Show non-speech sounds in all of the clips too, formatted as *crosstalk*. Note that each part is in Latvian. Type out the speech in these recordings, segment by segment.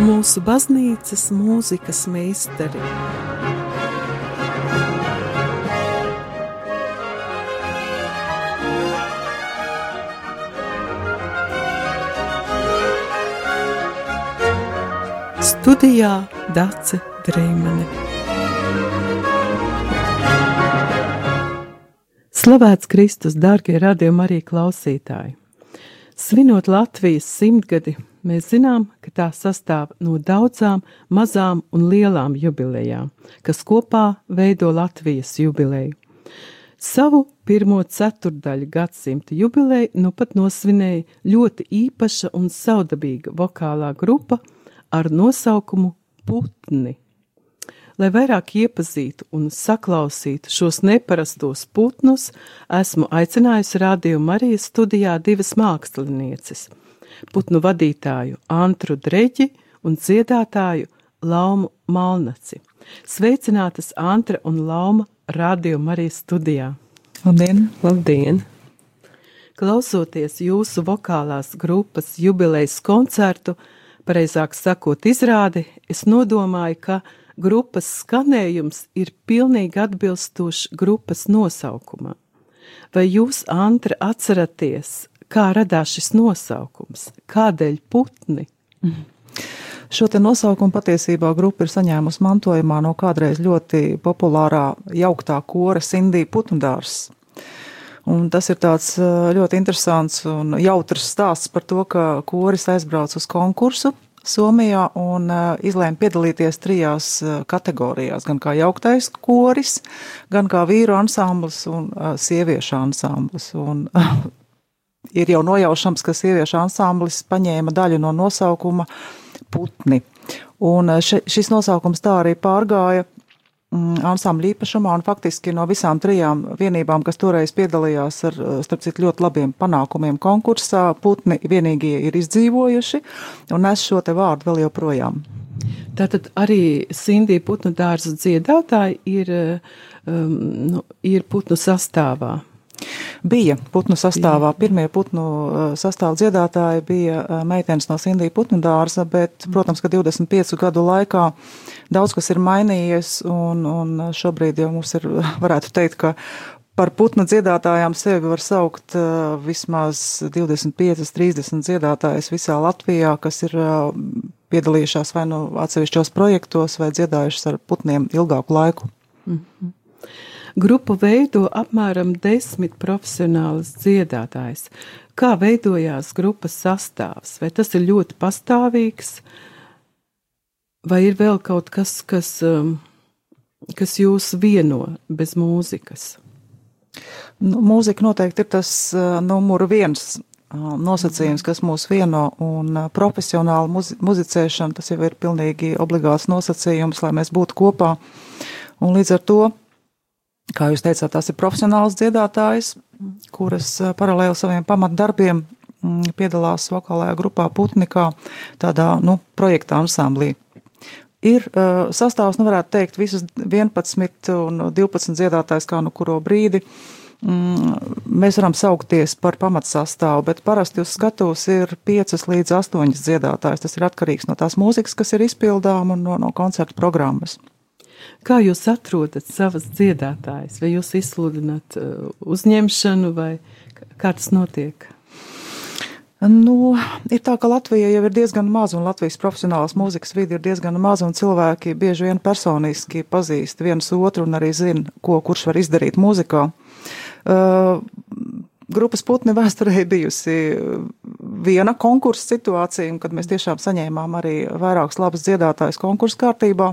mūsu baznīcas mūzikas meistari. Studijā Dace Dreimane. Slavēts Kristus, dārgie radījumi arī klausītāji! Svinot Latvijas simtgadi, mēs zinām, ka tā sastāv no daudzām mazām un lielām jubilejām, kas kopā veido Latvijas jubileju. Savu pirmo ceturdaļu gadsimta jubileju nu pat nosvinēja ļoti īpaša un saudabīga vokālā grupa ar nosaukumu Putni. Lai vairāk iepazītu un saklausītu šos neparastos putnus, esmu aicinājusi Rādio Marijas studijā divas mākslinieces - putnu vadītāju Antru Dreģi un dziedātāju Laumu Malnaci. Sveicinātas Antra un Lauma Rādio Marijas studijā. Labdien! Labdien! Klausoties jūsu vokālās grupas jubilejas koncertu, pareizāk sakot, izrādi, es nodomāju, ka grupas skanējums ir pilnīgi atbilstošs grupas nosaukumam. Vai jūs, Antra, atceraties, kā radās šis nosaukums? Kādēļ putni? Mm. Šo nosaukumu patiesībā grupa ir saņēmusi mantojumā no kādreiz ļoti populārā jauktā kora Sindija Putndārs. Un tas ir tāds ļoti interesants un jautrs stāsts par to, ka koris aizbrauc uz konkursu Somijā un uh, izlēma piedalīties trijās uh, kategorijās, gan kā jauktais koris, gan kā vīru ansamblis un sieviešu ansamblis. Un, *laughs* ir jau nojaušams, ka sieviešu ansamblis paņēma daļu no nosaukuma putni. Un uh, še, šis nosaukums tā arī pārgāja Mm, ansambļa īpašumā, un faktiski no visām trijām vienībām, kas toreiz piedalījās ar, eh, starp citu, ļoti labiem panākumiem konkursā, putni vienīgie ir izdzīvojuši un nes šo te vārdu vēl joprojām. Tātad arī Sindija putnu dārza dziedātāji ir, eh, um, nu, ir putnu sastāvā. Bija putnu sastāvā. Pirmie putnu uh, sastāvā dziedātāji bija uh, meitenes no Sindija putnu dārza, bet, protams, ka 25 gadu laikā daudz kas ir mainījies, un, un šobrīd jau mums ir, *laughs* varētu teikt, ka par putnu dziedātājām sevi var saukt vismaz 25, 30 dziedātājas visā Latvijā, kas ir piedalījušās vai nu atsevišķos projektos, vai dziedājušas ar putniem ilgāku laiku. Mm -hmm. Grupu veido apmēram desmit profesionālas dziedātājs. Kā veidojās grupas sastāvs? Vai tas ir ļoti pastāvīgs, vai ir vēl kaut kas, kas, um, kas jūs vieno bez mūzikas? Nu, mūzika noteikti ir tas uh, numur viens uh, nosacījums, kas mūs vieno, un uh, profesionāla muzi muzicēšana tas jau ir pilnīgi obligāts nosacījums, lai mēs būtu kopā. Un līdz ar to Kā jūs teicāt, tās ir profesionāls dziedātājs, kuras eh, paralēli saviem pamatdarbiem mm, piedalās vokālajā grupā Putnikā, tādā, nu, projekta ansamblī. Ir uh, sastāvs, nu, varētu teikt, visas 11 un 12 dziedātājs kā nu kuro brīdi. Mm, mēs varam saukties par pamatsastāvu, bet parasti uz skatuves ir 5 līdz 8 dziedātājs. Tas ir atkarīgs no tās mūzikas, kas ir izpildām un no, no koncertu programmas. Kā jūs atrodat savas dziedātājas? Vai jūs izsludināt uh, uzņemšanu, vai kā tas notiek? Nu, ir tā, ka Latvija jau ir diezgan maza, un Latvijas profesionālās mūzikas vidi ir diezgan maza, un cilvēki bieži vien personiski pazīst viens otru un arī zina, ko kurš var izdarīt mūzikā. Uh, grupas putni vēsturē bijusi uh, viena konkursa situācija, kad mēs tiešām saņēmām arī vairākus labus dziedātājus konkursu kārtībā,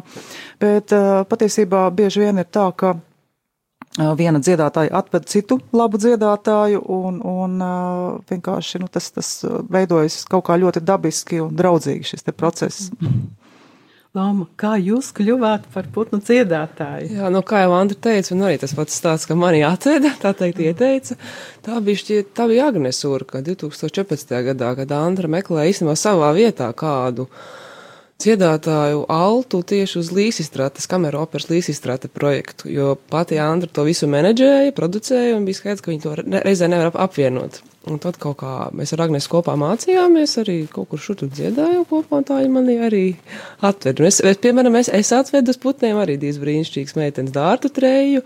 bet uh, patiesībā bieži vien ir tā, ka uh, viena dziedātāja atved citu labu dziedātāju, un, un vienkārši nu, tas, tas veidojas kaut kā ļoti dabiski un draudzīgi šis process. Mm -hmm. Lama, kā jūs kļuvāt par putnu dziedātāju? Jā, nu, kā jau Andra teica, un arī tas pats stāsts, ka mani atveda, tā teikt, ieteica. Tā bija, šķiet, tā bija Agnes Urka 2014. gadā, kad Andra meklēja īstenībā savā vietā kādu dziedātāju altu tieši uz Līsistrates, kameru operas Līsistrate projektu, jo pati Andra to visu menedžēja, producēja un bija skaidrs, ka viņi to reizē nevar apvienot. Un tad kaut kā mēs ar Agnēs kopā mācījāmies, arī kaut kur šur tur dziedājām kopā, un tā viņa mani arī atveda. Es, es, piemēram, es, es atvedu uz putniem arī divas brīnišķīgas meitenes dārtu treju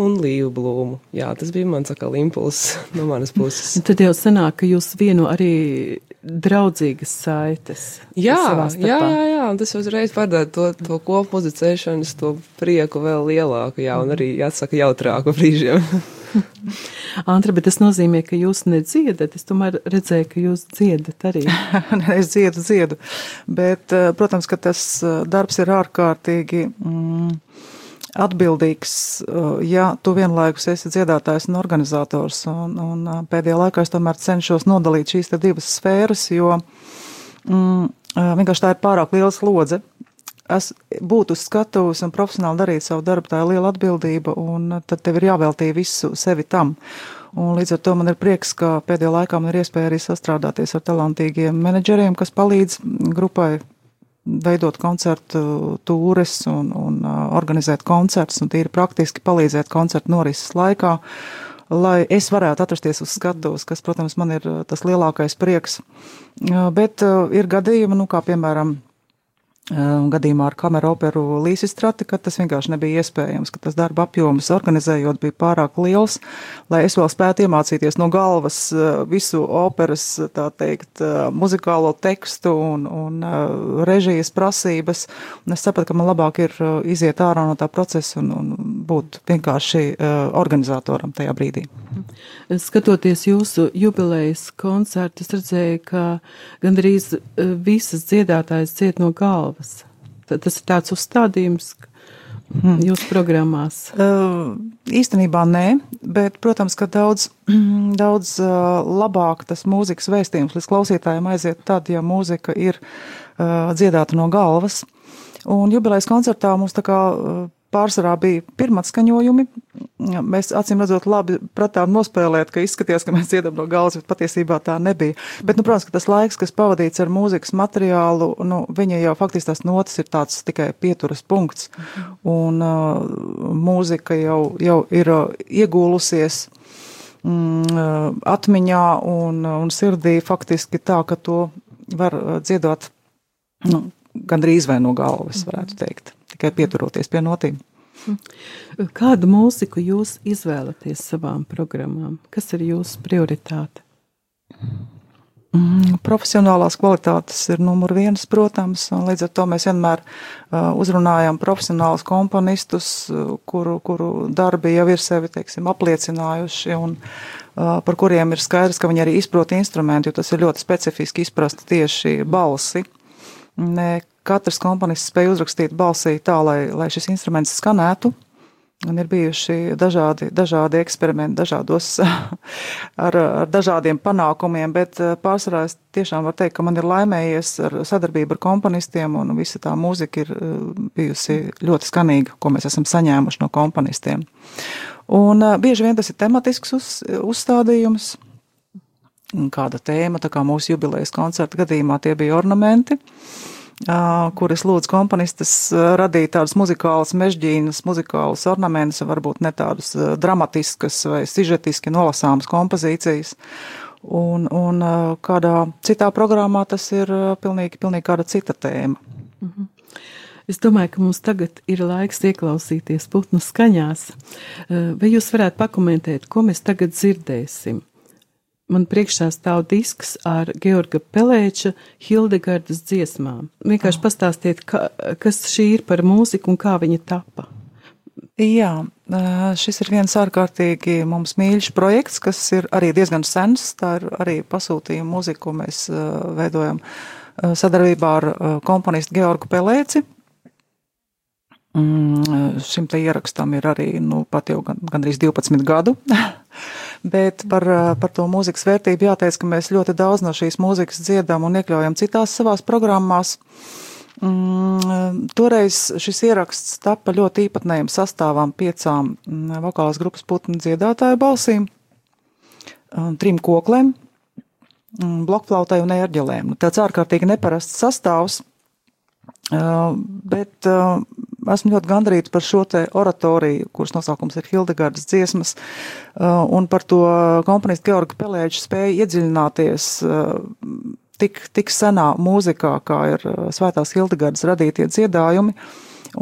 un līvu blūmu. Jā, tas bija mans atkal impulss no manas puses. *laughs* Tad jau sanāk, ka jūs vienu arī draudzīgas saites. Jā, jā, jā, jā, un tas uzreiz padara to, to kopmuzicēšanas, to prieku vēl lielāku, jā, un arī, jāsaka, jautrāku brīžiem. *laughs* Antra, bet tas nozīmē, ka jūs nedziedat. Es tomēr redzēju, ka jūs dziedat arī. *laughs* es dziedu, dziedu. Bet, eh, protams, ka tas eh, darbs ir ārkārtīgi. Mm, atbildīgs, uh, ja tu vienlaikus esi dziedātājs un organizators. Un, un uh, pēdējā laikā es tomēr cenšos nodalīt šīs divas sfēras, jo mm, uh, vienkārši tā ir pārāk liela slodze. Es būtu uz skatuves un profesionāli darīt savu darbu, tā ir liela atbildība, un tad tev ir jāveltī visu sevi tam. Un līdz ar to man ir prieks, ka pēdējā laikā man ir iespēja arī sastrādāties ar talantīgiem menedžeriem, kas palīdz grupai veidot koncertu tūres un, un organizēt koncertus un tīri praktiski palīdzēt koncertu norises laikā, lai es varētu atrasties uz skatuves, kas, protams, man ir tas lielākais prieks. Bet ir gadījumi, nu, kā piemēram, gadījumā ar kameru operu līsistrati, ka tas vienkārši nebija iespējams, ka tas darba apjoms organizējot bija pārāk liels, lai es vēl spētu iemācīties no galvas eh, visu operas, tā teikt, eh, muzikālo tekstu un, un režijas prasības. Un es sapratu, ka man labāk ir iziet ārā no tā procesa un, un būt vienkārši organizatoram tajā brīdī. Skatoties jūsu jubilejas koncertu, es redzēju, ka gandrīz visas dziedātājas ciet no galvas tas ir tāds uzstādījums hmm. jūsu programmās. Uh, īstenībā nē, bet, protams, ka daudz, *clears throat* daudz uh, labāk tas mūzikas vēstījums līdz klausītājiem aiziet tad, ja mūzika ir uh, dziedāta no galvas. Un jubilejas koncertā mums tā kā uh, pārsvarā bija pirmatskaņojumi. Mēs acīm redzot labi pratām nospēlēt, ka izskatījās, ka mēs dziedam no galvas, bet patiesībā tā nebija. Bet, nu, protams, ka tas laiks, kas pavadīts ar mūzikas materiālu, nu, viņa jau faktiski tās notas ir tāds tikai pieturas punkts. Un uh, mūzika jau, jau ir uh, iegūlusies mm, uh, atmiņā un, un sirdī faktiski tā, ka to var uh, dziedāt nu, gandrīz vai no galvas, varētu teikt tikai pieturoties pie notīm. Kādu mūziku jūs izvēlaties savām programmām? Kas ir jūsu prioritāte? Mm, profesionālās kvalitātes ir numur viens, protams, un līdz ar to mēs vienmēr uzrunājam profesionālus komponistus, kuru, kuru darbi jau ir sevi, teiksim, apliecinājuši un par kuriem ir skaidrs, ka viņi arī izprot instrumentu, jo tas ir ļoti specifiski izprast tieši balsi. Ne katrs komponists spēja uzrakstīt balsī tā, lai, lai šis instruments skanētu. Un ir bijuši dažādi, dažādi eksperimenti, dažādos, *laughs* ar, ar dažādiem panākumiem, bet eh, pārsvarā es tiešām varu teikt, ka man ir laimējies ar sadarbību ar komponistiem, un visa tā mūzika ir eh, bijusi ļoti skanīga, ko mēs esam saņēmuši no komponistiem. Un eh, bieži vien tas ir tematisks uz, uzstādījums, kāda tēma, tā kā mūsu jubilejas koncerta gadījumā tie bija ornamenti kuras lūdz komponistas radīt tādas muzikālas mežģīnas, muzikālas ornamentus, varbūt ne tādas dramatiskas vai sižetiski nolasāmas kompozīcijas. Un, un kādā citā programmā tas ir pilnīgi, pilnīgi kāda cita tēma. Mhm. Es domāju, ka mums tagad ir laiks ieklausīties putnu skaņās. Vai jūs varētu pakomentēt, ko mēs tagad dzirdēsim? Man priekšā stāv disks ar Georga Pelēča Hildegardas dziesmām. Vienkārši oh. pastāstiet, ka, kas šī ir par mūziku un kā viņa tapa. Jā, šis ir viens ārkārtīgi mums mīļš projekts, kas ir arī diezgan sens. Tā ir arī pasūtījuma mūzika, ko mēs veidojam sadarbībā ar komponistu Georgu Pelēci. Mm, šim te ierakstam ir arī, nu, pat jau gan, gandrīz 12 gadu. *laughs* Bet par, par to mūzikas vērtību jāteic, ka mēs ļoti daudz no šīs mūzikas dziedam un iekļaujam citās savās programmās. Mm, toreiz šis ieraksts tapa ļoti īpatnējam sastāvam piecām mm, vokālās grupas putnu dziedātāju balsīm, trim koklēm, mm, blokflautai un ērģelēm. Nu, tāds ārkārtīgi neparasts sastāvs bet esmu ļoti gandrīta par šo te oratoriju, kuras nosaukums ir Hildegardas dziesmas, uh, un par to komponistu Georga Pelēģa spēju iedziļināties tik, tik senā mūzikā, kā ir svētās Hildegardas radītie dziedājumi,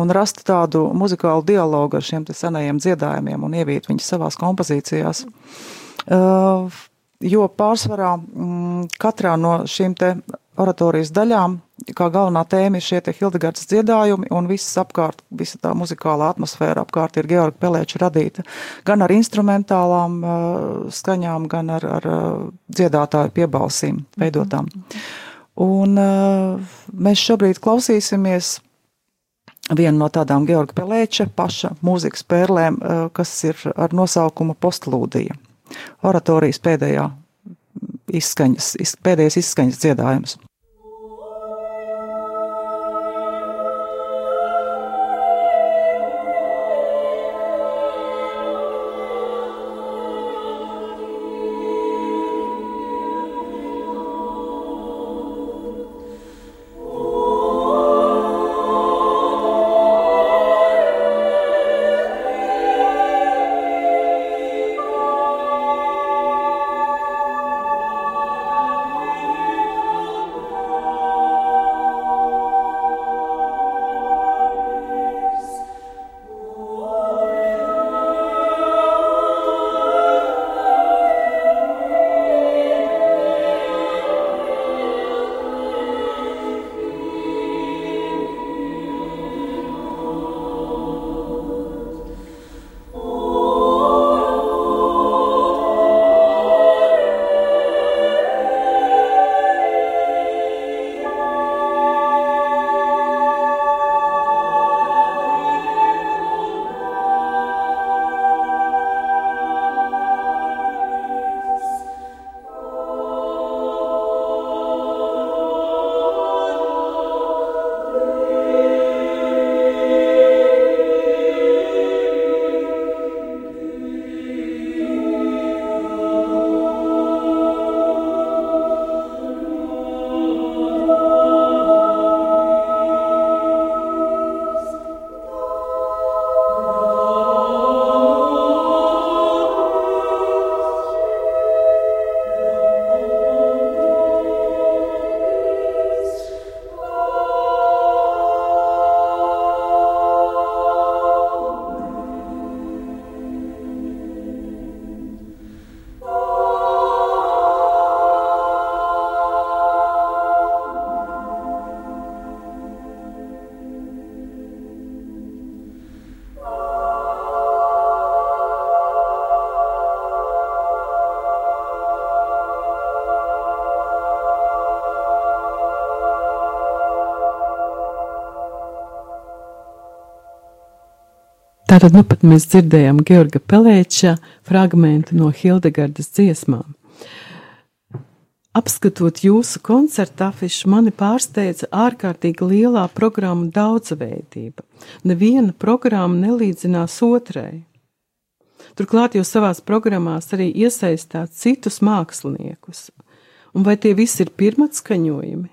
un rast tādu muzikālu dialogu ar šiem te senajiem dziedājumiem un ievīt viņus savās kompozīcijās. Jo pārsvarā mm, katrā no šīm te oratorijas daļām, kā galvenā tēma ir šie te Hildegardas dziedājumi, un viss apkārt, visa tā muzikālā atmosfēra apkārt ir Georga Pelēča radīta gan ar instrumentālām uh, skaņām, gan ar, ar uh, dziedātāju piebalsīm veidotām. Un uh, mēs šobrīd klausīsimies vienu no tādām Georga Pelēča paša mūzikas pērlēm, kas ir ar nosaukumu Postlūdija. Oratorijas pēdējā izskaņas, pēdējais izskaņas dziedājums. Tātad nu pat mēs dzirdējām Georga Pelēča fragmentu no Hildegardas dziesmām. Apskatot jūsu koncertu afišu, mani pārsteidza ārkārtīgi lielā programmu daudzveidība. Neviena programma nelīdzinās otrai. Turklāt jūs savās programmās arī iesaistāt citus māksliniekus. Un vai tie visi ir pirmatskaņojumi?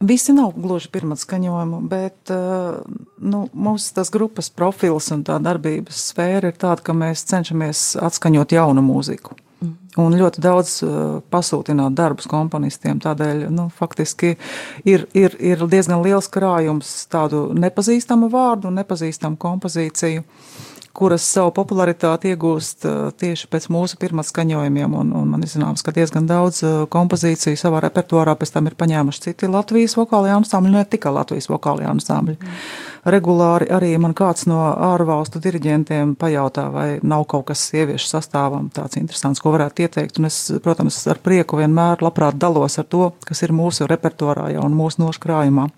Visi nav gluži pirmatskaņojumu, bet eh, nu, mūsu tas grupas profils un tā darbības sfēra ir tāda, ka mēs cenšamies atskaņot jaunu mūziku. Mm. Un ļoti daudz uh, pasūtināt darbus komponistiem. Tādēļ nu, faktiski ir, ir, ir diezgan liels krājums tādu nepazīstamu vārdu, nepazīstamu kompozīciju. Uh, kuras savu popularitāti iegūst uh, tieši pēc mūsu pirmā skaņojumiem. Un, un man ir zināms, ka diezgan daudz uh, kompozīciju savā repertuārā pēc tam ir paņēmuši citi Latvijas vokālajā ansambļi, ne tikai Latvijas vokālajā ansambļi. Mm. Regulāri arī man kāds no ārvalstu diriģentiem pajautā, vai nav kaut kas sieviešu sastāvam tāds interesants, ko varētu ieteikt. Un es, protams, ar prieku vienmēr labprāt dalos ar to, kas ir mūsu repertuārā jau un mūsu noškrājumā.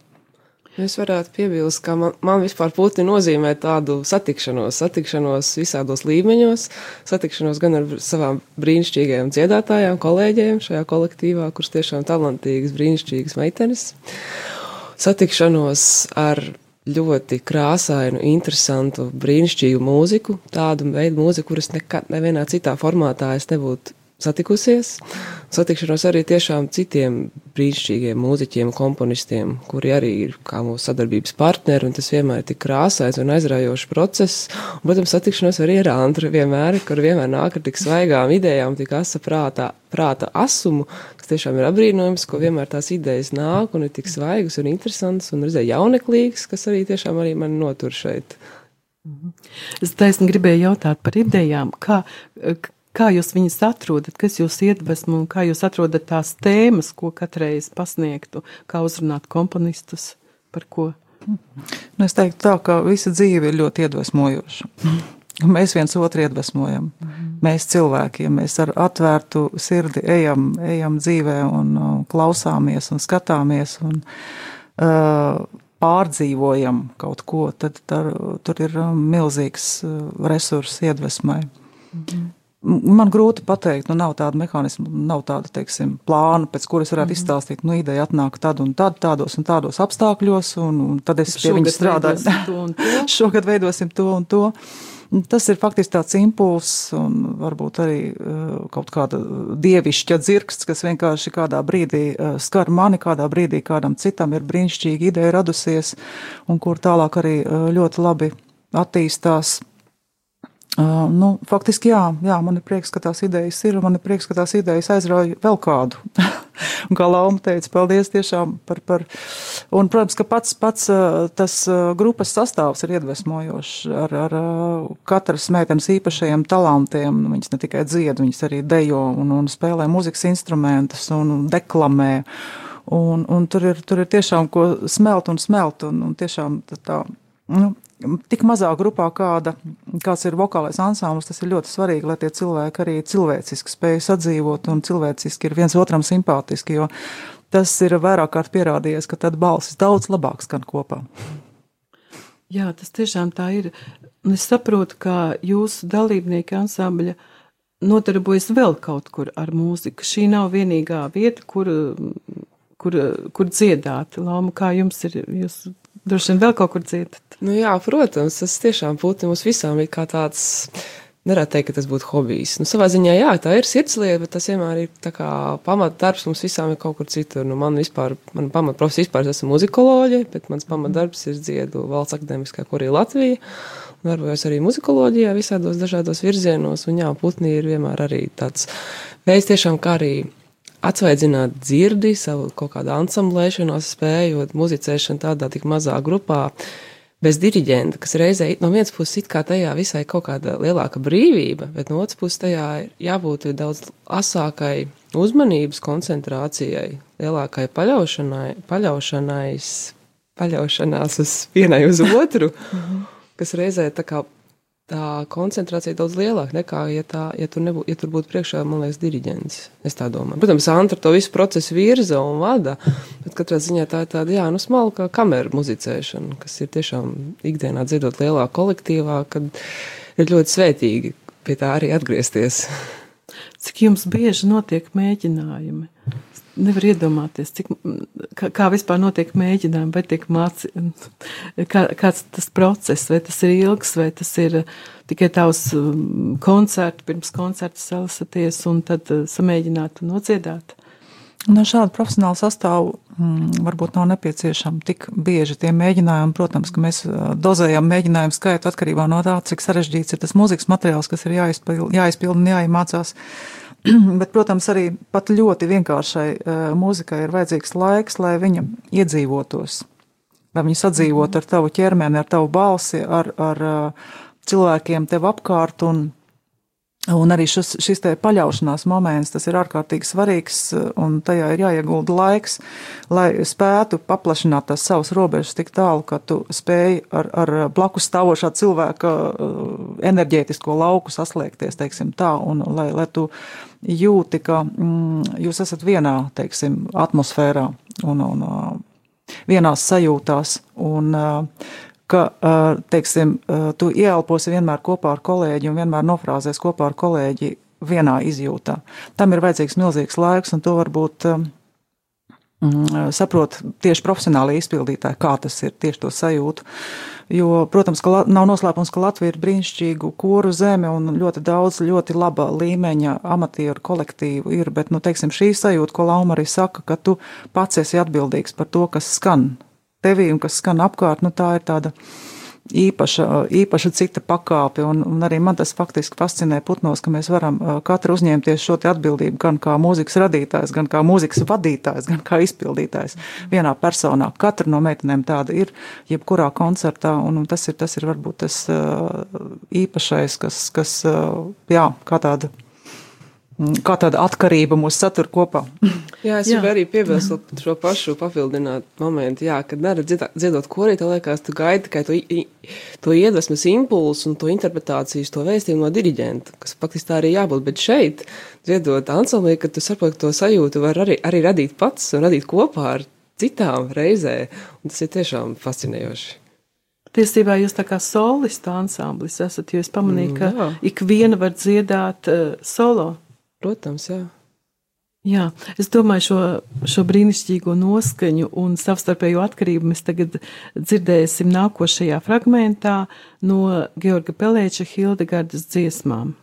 Es varētu piebilst, ka man, man vispār puti nozīmē tādu satikšanos, satikšanos visādos līmeņos, satikšanos gan ar savām brīnišķīgajām dziedātājām, kolēģiem šajā kolektīvā, kuras tiešām talantīgas, brīnišķīgas meitenes, satikšanos ar ļoti krāsainu, interesantu, brīnišķīgu mūziku, tādu veidu mūziku, kuras nekad nevienā citā formātā es nebūtu satikusies. Satikšanos arī tiešām citiem brīnišķīgiem mūziķiem, komponistiem, kuri arī ir kā mūsu sadarbības partneri, un tas vienmēr ir tik krāsains un aizraujošs process. Un, protams, satikšanos arī ar Andru vienmēr, kur vienmēr nāk ar tik svaigām idejām, tik asa prātā, prāta asumu, kas tiešām ir apbrīnojams, ko vienmēr tās idejas nāk un ir tik svaigas un interesantas un reizē jauneklīgas, kas arī tiešām arī mani notur šeit. Es taisni gribēju jautāt par idejām, kā, Kā jūs viņus atrodat, kas jūs iedvesmo un kā jūs atrodat tās tēmas, ko katreiz pasniegtu, kā uzrunāt komponistus, par ko? Nu, es teiktu tā, ka visa dzīve ir ļoti iedvesmojoša. *laughs* Mēs viens otru iedvesmojam. -hmm. Mēs cilvēkiem, mēs ar atvērtu sirdi ejam, ejam dzīvē un uh, klausāmies un skatāmies un uh, pārdzīvojam kaut ko, tad tar, tur ir um, milzīgs uh, resurss iedvesmai. -hmm. Man grūti pateikt, nu nav tāda mehānisma, nav tāda, teiksim, plāna, pēc kuras varētu mm -hmm. izstāstīt, nu, ideja atnāk tad un tad, tādos un tādos apstākļos, un, un tad es pie viņas strādāju. *laughs* Šogad veidosim to un to. Tas ir faktiski tāds impulss un varbūt arī uh, kaut kāda dievišķa dzirksts, kas vienkārši kādā brīdī uh, skar mani, kādā brīdī kādam citam ir brīnišķīga ideja radusies, un kur tālāk arī uh, ļoti labi attīstās Uh, nu, faktiski, jā, jā, man ir prieks, ka tās idejas ir, un man ir prieks, ka tās idejas aizrauja vēl kādu. *laughs* un kā Lauma teica, paldies tiešām par, par. Un, protams, ka pats, pats tas grupas sastāvs ir iedvesmojošs ar, ar katras meitenes īpašajiem talantiem. Viņas ne tikai dzied, viņas arī dejo un, un spēlē muzikas instrumentus un deklamē. Un, un tur, ir, tur ir tiešām ko smelt un smelt, un, un tiešām tā, tā nu, tik mazā grupā, kāda, kāds ir vokālais ansamblis, tas ir ļoti svarīgi, lai tie cilvēki arī cilvēciski spēj sadzīvot un cilvēciski ir viens otram simpātiski, jo tas ir vairāk kārt pierādījies, ka tad balsis daudz labāk skan kopā. Jā, tas tiešām tā ir. Un es saprotu, ka jūsu dalībnieki ansambļa nodarbojas vēl kaut kur ar mūziku. Šī nav vienīgā vieta, kur, kur, kur dziedāt. Lama, kā jums ir, jūs droši vien vēl kaut kur dziedat? Nu jā, protams, tas tiešām būtu mums visām kā tāds. Nevarētu teikt, ka tas būtu hobijs. Nu, savā ziņā, jā, tā ir sirdslieta, bet tas vienmēr ir pamatdarbs mums visām ir kaut kur citur. Nu, man vispār, man pamatprofesija vispār, es esmu muzikoloģija, bet mans pamatdarbs ir dziedu valsts akadēmiskā korī Latvija. Darbojos arī muzikoloģijā visādos dažādos virzienos, un jā, putni ir vienmēr arī tāds veids tiešām, kā arī atsvaidzināt dzirdi, savu kaut kādu ansamblēšanos spēju, muzicēšanu tādā tik mazā grupā bez diriģenta, kas reizē no vienas puses it kā tajā visai kaut kāda lielāka brīvība, bet no otras puses tajā ir jābūt daudz asākai uzmanības koncentrācijai, lielākai paļaušanai, paļaušanais, paļaušanās uz vienai uz otru, kas reizē tā kā tā koncentrācija daudz lielāka nekā, ja, tā, ja, tur, nebū, ja tur būtu priekšā, man liekas, diriģents. Es tā domāju. Protams, Antra to visu procesu virza un vada, bet katrā ziņā tā ir tāda, jā, nu, smalka kameru muzicēšana, kas ir tiešām ikdienā dziedot lielā kolektīvā, kad ir ļoti svētīgi pie tā arī atgriezties. Cik jums bieži notiek mēģinājumi? Nevar iedomāties, cik, kā, kā vispār notiek mēģinājumi, vai tiek mācīts, kā, kāds tas process, vai tas ir ilgs, vai tas ir tikai tavs um, koncerts, pirms koncerta salasaties un tad uh, samēģināt un nodziedāt. No šāda profesionāla sastāva mm, varbūt nav nepieciešama tik bieži tie mēģinājumi. Protams, ka mēs uh, dozējam mēģinājumu skaitu atkarībā no tā, cik sarežģīts ir tas mūzikas materiāls, kas ir jāizpilda, jāizpilda un jāiemācās. *clears throat* Bet, protams, arī pat ļoti vienkāršai uh, mūzikai ir vajadzīgs laiks, lai viņa iedzīvotos, lai viņa sadzīvot ar tavu ķermeni, ar tavu balsi, ar, ar uh, cilvēkiem tev apkārt. Un, Un arī šis, šis te paļaušanās moments, tas ir ārkārtīgi svarīgs, un tajā ir jāiegulda laiks, lai spētu paplašināt tās savas robežas tik tālu, ka tu spēj ar, ar blakus stāvošā cilvēka uh, enerģētisko lauku saslēgties, teiksim tā, un lai, lai tu jūti, ka mm, jūs esat vienā, teiksim, atmosfērā un, un uh, vienās sajūtās, un uh, ka, teiksim, tu ieelposi vienmēr kopā ar kolēģi un vienmēr nofrāzēs kopā ar kolēģi vienā izjūtā. Tam ir vajadzīgs milzīgs laiks, un to varbūt mm, saprot tieši profesionāli izpildītāji, kā tas ir tieši to sajūtu. Jo, protams, ka nav noslēpums, ka Latvija ir brīnišķīgu koru zeme un ļoti daudz ļoti laba līmeņa amatieru kolektīvu ir, bet, nu, teiksim, šī sajūta, ko Lauma arī saka, ka tu pats esi atbildīgs par to, kas skan tevī un kas skan apkārt, nu, tā ir tāda īpaša, īpaša cita pakāpe, un, un arī man tas faktiski fascinē putnos, ka mēs varam katru uzņemties šo atbildību gan kā mūzikas radītājs, gan kā mūzikas vadītājs, gan kā izpildītājs vienā personā. Katra no meitenēm tāda ir, jebkurā koncertā, un, un tas ir, tas ir varbūt tas īpašais, kas, kas jā, kā tāda kā tāda atkarība mūs satur kopā. Jā, es gribu arī piebilst šo pašu papildināt momentu, jā, kad neredz dziedot korī, tev liekas, tu gaidi tikai to, to iedvesmas impulsu un to interpretācijas, to vēstījumu no diriģenta, kas faktiski tā arī jābūt, bet šeit, dziedot ansamblī, kad tu saproti, ka to sajūtu var arī, arī radīt pats un radīt kopā ar citām reizē, un tas ir tiešām fascinējoši. Tiesībā jūs tā kā solistu ansamblis esat, jo es pamanīju, ka mm, ik viena var dziedāt uh, solo. Protams, jā. Jā, es domāju, šo, šo brīnišķīgo noskaņu un savstarpējo atkarību mēs tagad dzirdēsim nākošajā fragmentā no Georga Pelēča Hildegardas dziesmām.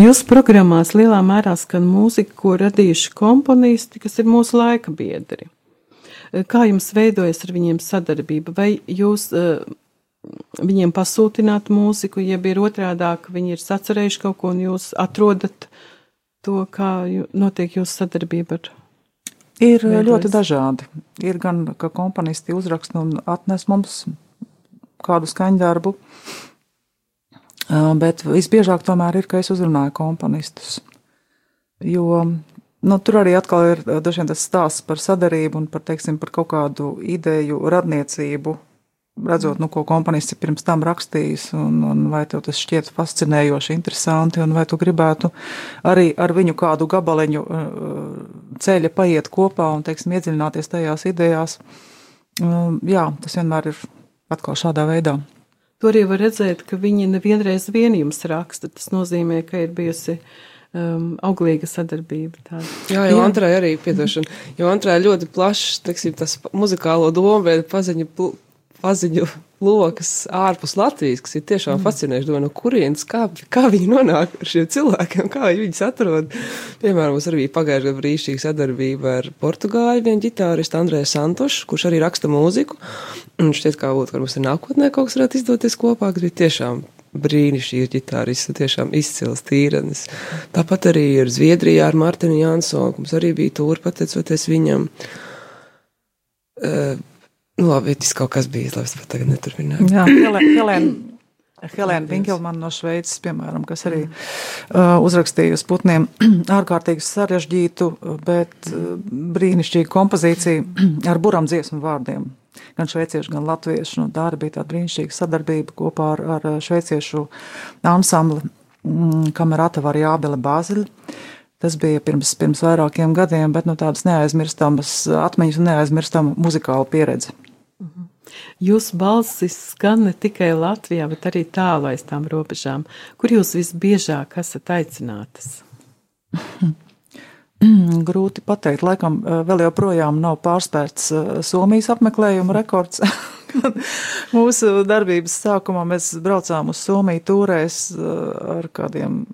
Jūsu programmās lielā mērā skan mūzika, ko radījuši komponisti, kas ir mūsu laika biedri. Kā jums veidojas ar viņiem sadarbība? Vai jūs uh, viņiem pasūtināt mūziku, jeb ir otrādāk, viņi ir sacerējuši kaut ko un jūs atrodat to, kā jū, notiek jūsu sadarbība ar Ir veidojas. ļoti dažādi. Ir gan, ka komponisti uzraksta un atnes mums kādu skaņdarbu, Bet visbiežāk tomēr ir, ka es uzrunāju komponistus. Jo nu, tur arī atkal ir dažiem tas stāsts par sadarību un par, teiksim, par kaut kādu ideju radniecību. Redzot, nu, ko komponists ir pirms tam rakstījis, un, un vai tev tas šķiet fascinējoši, interesanti, un vai tu gribētu arī ar viņu kādu gabaliņu ceļa paiet kopā un, teiksim, iedziļināties tajās idejās. Jā, tas vienmēr ir atkal šādā veidā. Tur jau var redzēt, ka viņi nevienreiz vien jums raksta. Tas nozīmē, ka ir bijusi um, auglīga sadarbība. Tāda. Jā, jo Antrai arī, piedošana, jo Antrai ļoti plašs, teiksim, tas muzikālo domu, bet paziņu paziņu lokas ārpus Latvijas, kas ir tiešām mm. fascinējoši. Domāju, no kurienes, kā, kā viņi nonāk ar šiem cilvēkiem, kā viņi atrod. Piemēram, mums arī bija pagājušajā gadā brīnišķīga sadarbība ar portugāļu vienu ģitāristu Andrēju Santošu, kurš arī raksta mūziku. Un šķiet, kā būtu, ka mums ir nākotnē kaut kas varētu izdoties kopā, kas bija tiešām brīnišķīgs ģitārists, tiešām izcils tīrenis. Tāpat arī ir Zviedrijā ar Martinu Jansonu, mums arī bija tūri pateicoties viņam. Uh, Nu, labi, tas kaut kas bija izlaist, bet tagad neturpinām. Jā, Helēna. Helēna Vinkelmana no Šveices, piemēram, kas arī uh, uzrakstīja uz putniem *clears throat* ārkārtīgi sarežģītu, bet uh, brīnišķīgu kompozīciju *clears throat* ar buram dziesmu vārdiem. Gan šveiciešu, gan latviešu. Nu, tā arī bija tāda brīnišķīga sadarbība kopā ar, ar šveiciešu ansambli mm, Kamerata Variabile Bāziļa. Tas bija pirms, pirms vairākiem gadiem, bet nu, tādas neaizmirstamas atmiņas un neaizmirstama muzikāla pieredze. Jūsu balsis skan ne tikai Latvijā, bet arī tālu aiz tām robežām. Kur jūs visbiežāk esat aicinātas? *clears throat* Grūti pateikt, laikam eh, vēl joprojām nav pārspērts eh, Somijas apmeklējuma rekords. *laughs* Mūsu darbības sākumā mēs braucām uz Somiju tūrēs eh, ar kādiem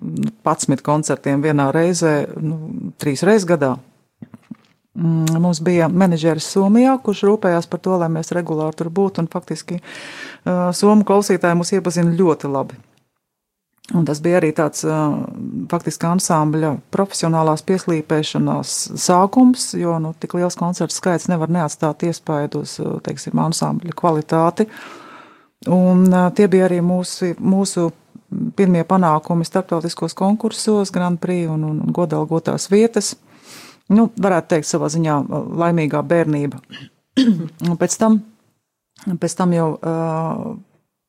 11 nu, koncertiem vienā reizē, nu, trīs reizes gadā. Mm, mums bija menedžeris Somijā, kurš rūpējās par to, lai mēs regulāri tur būtu, un faktiski Somu klausītāji mūs iepazina ļoti labi. Un tas bija arī tāds faktiski ansambļa profesionālās pieslīpēšanās sākums, jo nu, tik liels koncertu skaits nevar neatstāt iespaidu uz, teiksim, ansambļa kvalitāti. Un tie bija arī mūsu, mūsu pirmie panākumi starptautiskos konkursos, Grand Prix un, un godalgotās vietas. Nu, varētu teikt, savā ziņā laimīgā bērnība. *clears throat* un pēc tam, pēc tam jau uh,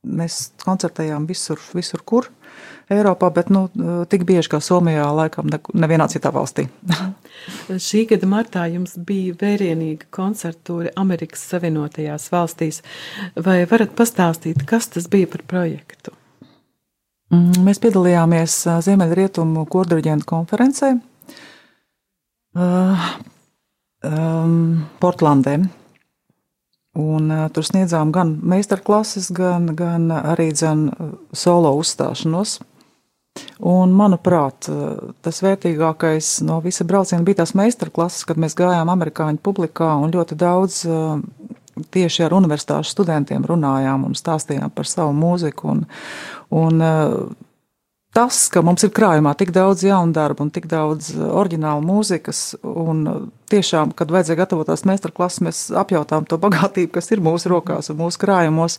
mēs koncertējām visur, visur kur Eiropā, bet nu, tik bieži kā Somijā, laikam nevienā citā valstī. *laughs* Šī gada martā jums bija vērienīga koncertūra Amerikas Savienotajās valstīs. Vai varat pastāstīt, kas tas bija par projektu? Mm, mēs piedalījāmies Ziemeļrietumu kordiriģentu konferencē uh, um, Portlandē. Un, uh, tur sniedzām gan meistarklases, gan, gan arī dzen, solo uzstāšanos. Un, manuprāt, tas vērtīgākais no visa brauciena bija tās meistarklases, kad mēs gājām amerikāņu publikā un ļoti daudz tieši ar universitāšu studentiem runājām un stāstījām par savu mūziku. Un, un tas, ka mums ir krājumā tik daudz jaunu darbu un tik daudz uh, oriģinālu mūzikas, un uh, tiešām, kad vajadzēja gatavoties meistarklases, mēs apjautām to *laughs* bagātību, kas ir mūsu rokās un mūsu krājumos,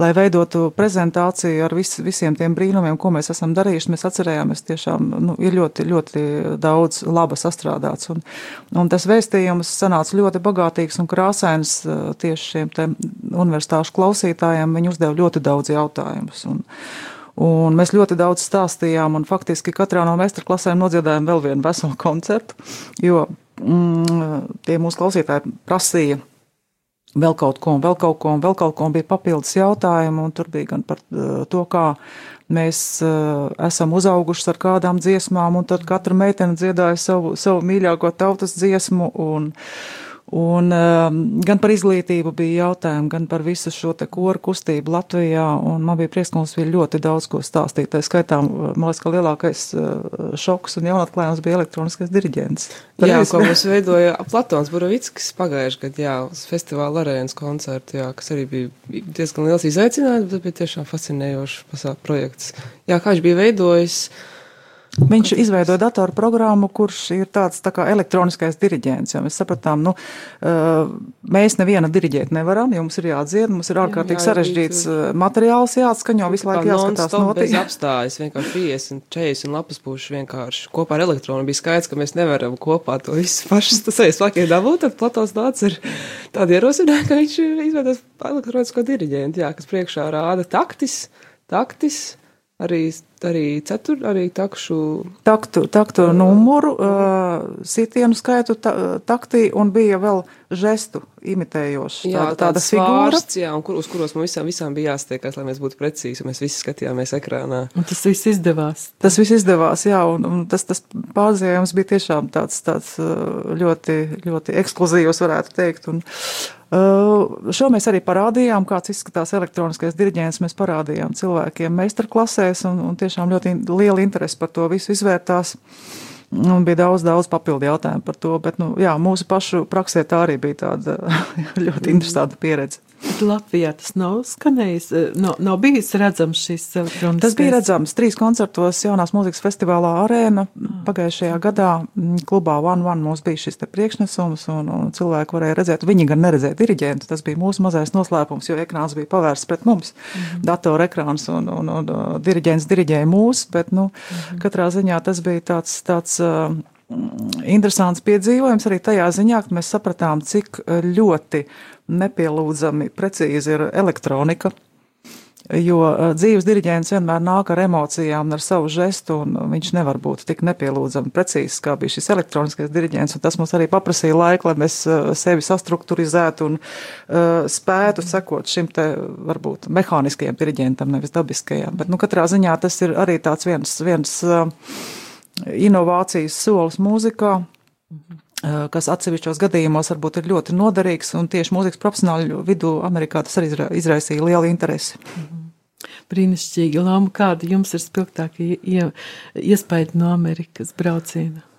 lai veidotu prezentāciju ar vis, visiem tiem brīnumiem, ko mēs esam darījuši. Mēs atcerējāmies, tiešām nu, ir ļoti, ļoti daudz laba sastrādāts, un, un tas vēstījums sanāca ļoti bagātīgs un krāsains uh, tieši šiem te universitāšu klausītājiem. Viņi uzdeva ļoti daudz jautājumus. Un, Un mēs ļoti daudz stāstījām, un faktiski katrā no meistarklasēm nodziedājām vēl vienu veselu koncertu, jo mm, tie mūsu klausītāji prasīja vēl kaut ko, un vēl kaut ko, un vēl kaut ko, bija papildus jautājumi, un tur bija gan par uh, to, kā mēs uh, esam uzauguši ar kādām dziesmām, un tad katra meitene dziedāja savu, savu mīļāko tautas dziesmu, un, Un, uh, gan par izglītību bija jautājumi, gan par visu šo te koru kustību Latvijā. Man bija prieks, ka mums bija ļoti daudz ko stāstīt. Tā skaitā, man liekas, ka lielākais uh, šoks un jaunatklājums bija elektroniskais diriģents. Jā, ko mums veidoja Platons Buravickis pagājuši gadu, jā, uz festivāla arēnas koncertu, jā, kas arī bija diezgan liels izaicinājums, bet bija tiešām fascinējošs projekts. Jā, kā viņš bija veidojis. Uh, Viņš izveidoja datoru programmu, kurš ir tāds tā kā elektroniskais diriģents. Mēs sapratām, nu, mēs neviena diriģēt nevaram, jo mums ir jādzied, mums ir ārkārtīgi sarežģīts materiāls jāatskaņo, visu laiku jāskatās notiek. apstājas, vienkārši 50, 40 lapas puši vienkārši kopā ar elektronu. Bija skaidrs, ka mēs nevaram kopā to visu pašas tas ejas lakie dabūt, tad Platons nāca ar tādu ierosinājumu, ka viņš izveidos elektronisko diriģentu, jā, kas priekšā rāda taktis, taktis, arī arī cetur, arī takšu. Taktu, taktu numuru, uh, sitienu skaitu ta, taktī un bija vēl žestu imitējošs. Jā, tāda, tāda. Svārsts, jā, un kur, uz kuros mums visām, visām bija jāstiekas, lai mēs būtu precīzi, un mēs visi skatījāmies ekrānā. Un tas viss izdevās. Tas viss izdevās, jā, un, un tas, tas pārzīmējums bija tiešām tāds, tāds ļoti, ļoti ekskluzīvs, varētu teikt. Un, Uh, šo mēs arī parādījām, kāds izskatās elektroniskais diriģents. Mēs parādījām cilvēkiem meistarklasēs, un, un tiešām ļoti liela interese par to visu izvērtās. Un bija daudz, daudz papildu jautājumu par to, bet nu, jā, mūsu pašu praksē tā arī bija tāda *laughs* ļoti interesanta pieredze. Latvijā tas nav skanējis, eh, nav, nav bijis redzams šis elektroniskais. Tas bija redzams trīs koncertos jaunās mūzikas festivālā arēna pagājušajā gadā. Klubā One One mums bija šis te priekšnesums un, un cilvēki varēja redzēt, viņi gan neredzēja diriģentu, tas bija mūsu mazais noslēpums, jo ekrāns bija pavērsts pret mums, mm -hmm. datora ekrāns un, un, un, un diriģents diriģēja mūs, bet, nu, mm -hmm. katrā ziņā tas bija tāds, tāds uh, interesants piedzīvojums arī tajā ziņā, ka mēs sapratām, cik ļoti nepielūdzami precīzi ir elektronika. Jo uh, dzīves diriģents vienmēr nāk ar emocijām, ar savu žestu, un viņš nevar būt tik nepielūdzami precīzs, kā bija šis elektroniskais diriģents. Tas mums arī paprasīja laiku, lai mēs uh, sevi sastruktūrizētu un uh, spētu sekot šim te varbūt mehāniskajam diriģentam, nevis dabiskajam. Bet, nu, katrā ziņā tas ir arī tāds viens, viens uh, inovācijas solis mūzikā. Mhm kas atsevišķos gadījumos varbūt ir ļoti noderīgs, un tieši mūzikas profesionāļu vidū Amerikā tas arī izraisīja lielu interesi. -hmm. Brīnišķīgi, Lama, kāda jums ir spilgtākie iespaidi no Amerikas brauciena?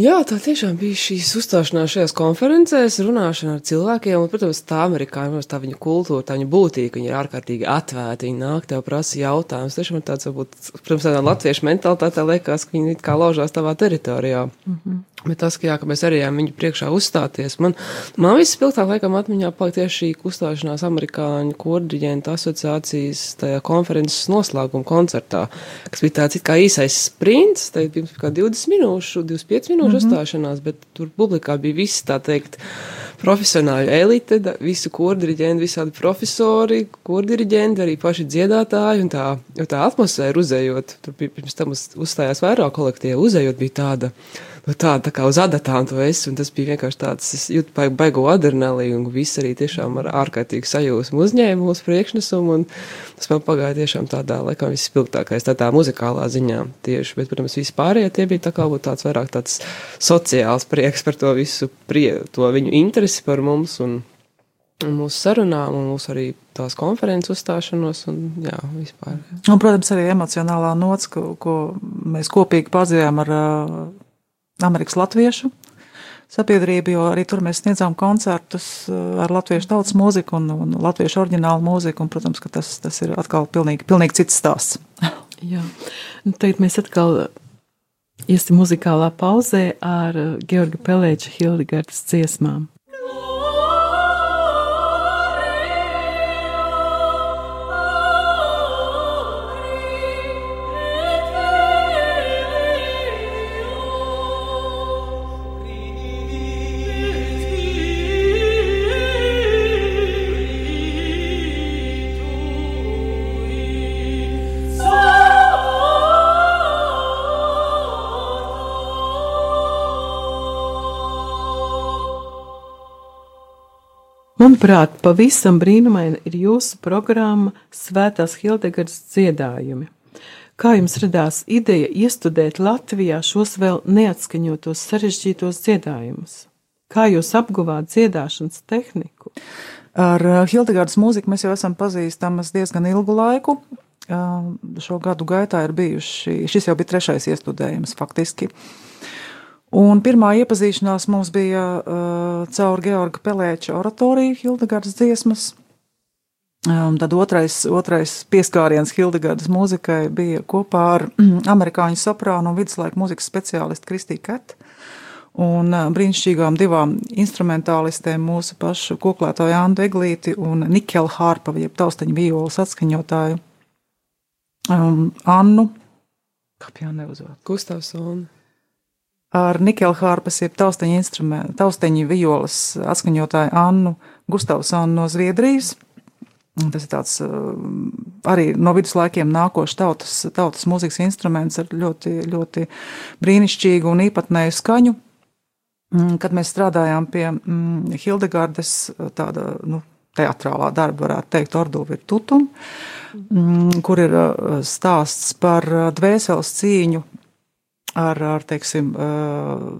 Jā, tā tiešām bija šīs uzstāšanās šajās konferencēs, runāšana ar cilvēkiem, un, protams, tā amerikāņu, tā viņa kultūra, tā viņa būtība, viņa ir ārkārtīgi atvērta, viņa nāk tev prasa jautājumus. Tiešām ir tāds, varbūt, protams, tādā latviešu mentalitātē liekas, ka viņi it kā laužās tavā teritorijā. Mm -hmm. Bet tas, ka, jā, ka mēs arī ejam viņu priekšā uzstāties, man, man viss spilgtāk laikam atmiņā paliek tieši šī uzstāšanās amerikāņu kordiģentu asociācijas tajā konferences noslēguma koncertā, kas bija tāds it kā īsais sprints, tad pirms kā 20 minūšu, 25 minūšu mm -hmm. uzstāšanās, bet tur publikā bija viss, tā teikt, profesionāļu elite, visu kordiriģentu, visādi profesori, kordiriģenti, arī paši dziedātāji, un tā, tā atmosfēra uzējot, tur pirms tam uz, uzstājās vairāk kolektīvu, uzējot bija tāda, nu, tāda tā kā uz adatām to esi, un tas bija vienkārši tāds, es jūtu baigo adrenalīnu, un viss arī tiešām ar ārkārtīgu sajūsmu uzņēma mūsu priekšnesumu, un tas man pagāja tiešām tādā, laikam, vispilgtākais, tādā muzikālā ziņā tieši, bet, protams, vispārējie tie bija tā kā būtu tāds vairāk tāds sociāls prieks par to visu, prie, to viņu interesi par mums, un, un mūsu sarunām, un mūsu arī tās konferences uzstāšanos, un jā, vispār. Un, protams, arī emocionālā nots, ko, ko mēs kopīgi pārdzīvējām ar uh, Amerikas Latviešu sabiedrību, jo arī tur mēs sniedzām koncertus uh, ar latviešu tautas mūziku un, un latviešu oriģinālu mūziku, un, protams, ka tas, tas ir atkal pilnīgi, pilnīgi cits stāsts. *laughs* Jā, nu, tagad mēs atkal iesim muzikālā pauzē ar Georga Pelēča Hildegardas dziesmām. Manuprāt, pavisam brīnumaina ir jūsu programma Svētās Hildegardas dziedājumi. Kā jums radās ideja iestudēt Latvijā šos vēl neatskaņotos sarežģītos dziedājumus? Kā jūs apguvāt dziedāšanas tehniku? Ar uh, Hildegardas mūziku mēs jau esam pazīstamas diezgan ilgu laiku. Uh, šo gadu gaitā ir bijuši, šis jau bija trešais iestudējums faktiski. Uh, Un pirmā iepazīšanās mums bija uh, caur Georga Pelēča oratoriju Hildegardas dziesmas. Um, tad otrais, otrais pieskāriens Hildegardas mūzikai bija kopā ar mm, amerikāņu soprānu un viduslaika mūzikas speciālistu Kristīnu Ketu un uh, brīnišķīgām divām instrumentālistēm, mūsu pašu koklētāju Andu Eglīti un Nikela Hārpa, jeb taustaņu violas atskaņotāju um, Annu. Kā jau neuzvārdu? Gustavsonu ar Nikelhārpas, jeb tausteņa tausteņa violas atskaņotāju Annu Gustavsonu no Zviedrijas. Tas ir tāds arī no viduslaikiem nākošs tautas, tautas mūzikas instruments ar ļoti, ļoti brīnišķīgu un īpatnēju skaņu. Mm, kad mēs strādājām pie mm, Hildegardes tāda, nu, teatrālā darba, varētu teikt, Ordu virtutum, mm, kur ir stāsts par dvēseles cīņu ar, ar teiksim,